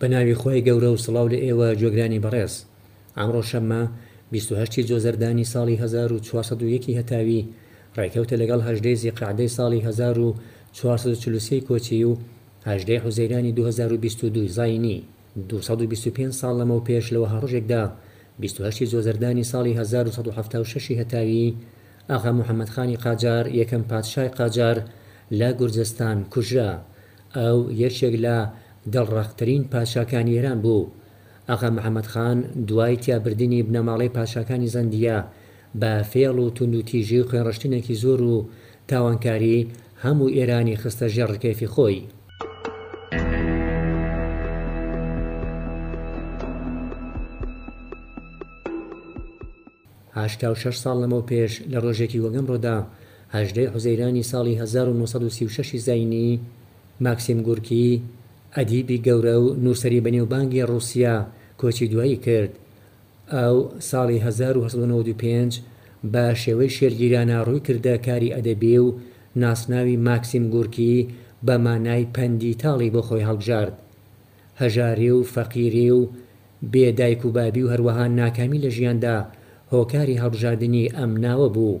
بەناوی خوای گەورە و سڵاو لە ئێوە گوێگرانی بەڕێز ئەمڕۆ شەممە بیست و هەشت ی جۆزەردانی ساڵی هەزار و چوار سەد و یەک ی هەتاوی ڕێکەوتە لەگەڵ هەژدە ی زیقعدەی ساڵی هەزار و چوار سەد و چل و سێ ی کۆچی و هەژدە ی حوزەیرانی دوو هەزار و بیست و دوو ی زایینی دوو سەد و بیست و پێنج ساڵ لەمەوپێش لە وەها ڕۆژێکدا، بیست و هەشت ی زۆزەردانی ساڵی هەزار و سەد و حەفتا و شەش ی هەتاوی، ئاغا محەمەد خانی قاجار، یەکەم پادشای قاجار لە گورجستان، کوژرا. ئەو یەکێک لە دڵڕەقترین پادشاکانی ئێران بوو. ئاغا محەمەد خان دوای تیابردنی بنەماڵەی پادشاکانی زەندیە، بە فێڵ و توندوتیژی و خوێنڕشتنێکی زۆر و تاوانکاری، هەموو ئێرانی خستە ژێر ڕکێفی خۆی. هەشتا و شەش ساڵ لەمەوپێش لە ڕۆژێکی وەک ئەمڕۆدا، هەژدەی حوزەیرانی ساڵی هەزار و نۆ سەد و سی و شەش ی زایینی، ماکسیم گورکی، ئەدیبی گەورە و نووسەری بەنێوبانگی ڕووسیا کۆچی دوایی کرد ئەو ساڵی هەزار و هەشت سەد و نەوەد و پێنج بە شێوەی شێلگیرانە ڕووی کردە کاری ئەدەبی و ناسناوی ماکسیم گورکی بە مانای پەندی تاڵی بۆ خۆی هەڵبژارد. هەژاری و فەقیری و بێ دایک و بابی و هەروەها ناکامی لە ژیاندا هۆکاری هەڵبژاردنی ئەم ناوە بوو.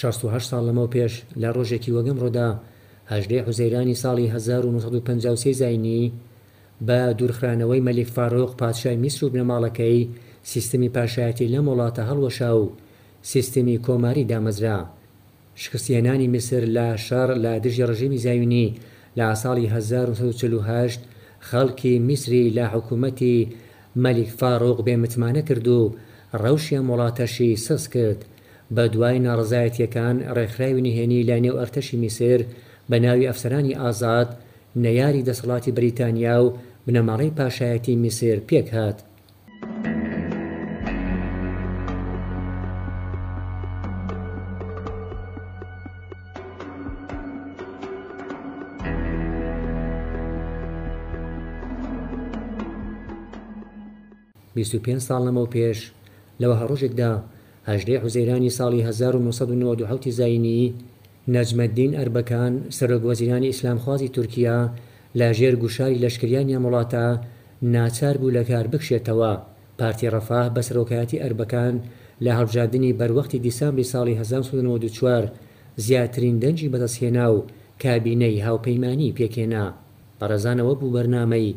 شەست و هەشت ساڵ لەمەو پێش لە ڕۆژێکی وەگەمڕۆدا، هەژدەی حوزەیرانی ساڵی هەزار و نۆ سەد و پەنجا و سێ زاینی، بە دوورخرانەوەی مەلیک فاروق پادشای میسر و بنەماڵەکەی، سیستمی پاشایەتی لەم وڵاتە هەڵوەشا و سیستمی کۆماری دامەزرا. شکستهێنانی میسر لە شەڕ لە دژی ڕژیمی زایونی لە ساڵی هەزار و نۆ سەد و چل و هەشت، خەڵکی میسری لە حکوومەتی مەلیک فاروق بێ متمانە کرد و ڕەوشی ئەم وڵاتەشی سست کرد. بە دوای ناڕەزایەتییەکان ڕێکخراوی نهێنی لە نێو ئەرتەشی میسر بە ناوی ئەفسەرانی ئازاد، نەیاری دەسەڵاتی بریتانیا و بنەماڵەی پاشایەتی میسر پێک هات. بیست و پێنج ساڵ لەمەوپێش، لە وەها ڕۆژێکدا، هەژدەی حوزەیرانی ساڵی هەزار و نۆ سەد و نەوەد و حەوت زایینی، نەجمەددین ئەربەکان، سەرۆکوەزیرانی ئیسلامخوازی تورکیا، لە ژێر گوشاری لەشکریانی ئەم وڵاتە، ناچار بوو لە کار بکشێتەوە. پارتی ڕەفاه بە سەرۆکایەتی ئەربەکان، لە هەڵبژاردنی بەروەختی دیسامبری ساڵی هەزار و نۆ سەد و نەوەد و چوار، زیاترین دەنگی بەدەستهێنا و کابینەی هاوپەیمانیی پێکهێنا. بە ڕەزانەوە بوو بەرنامەی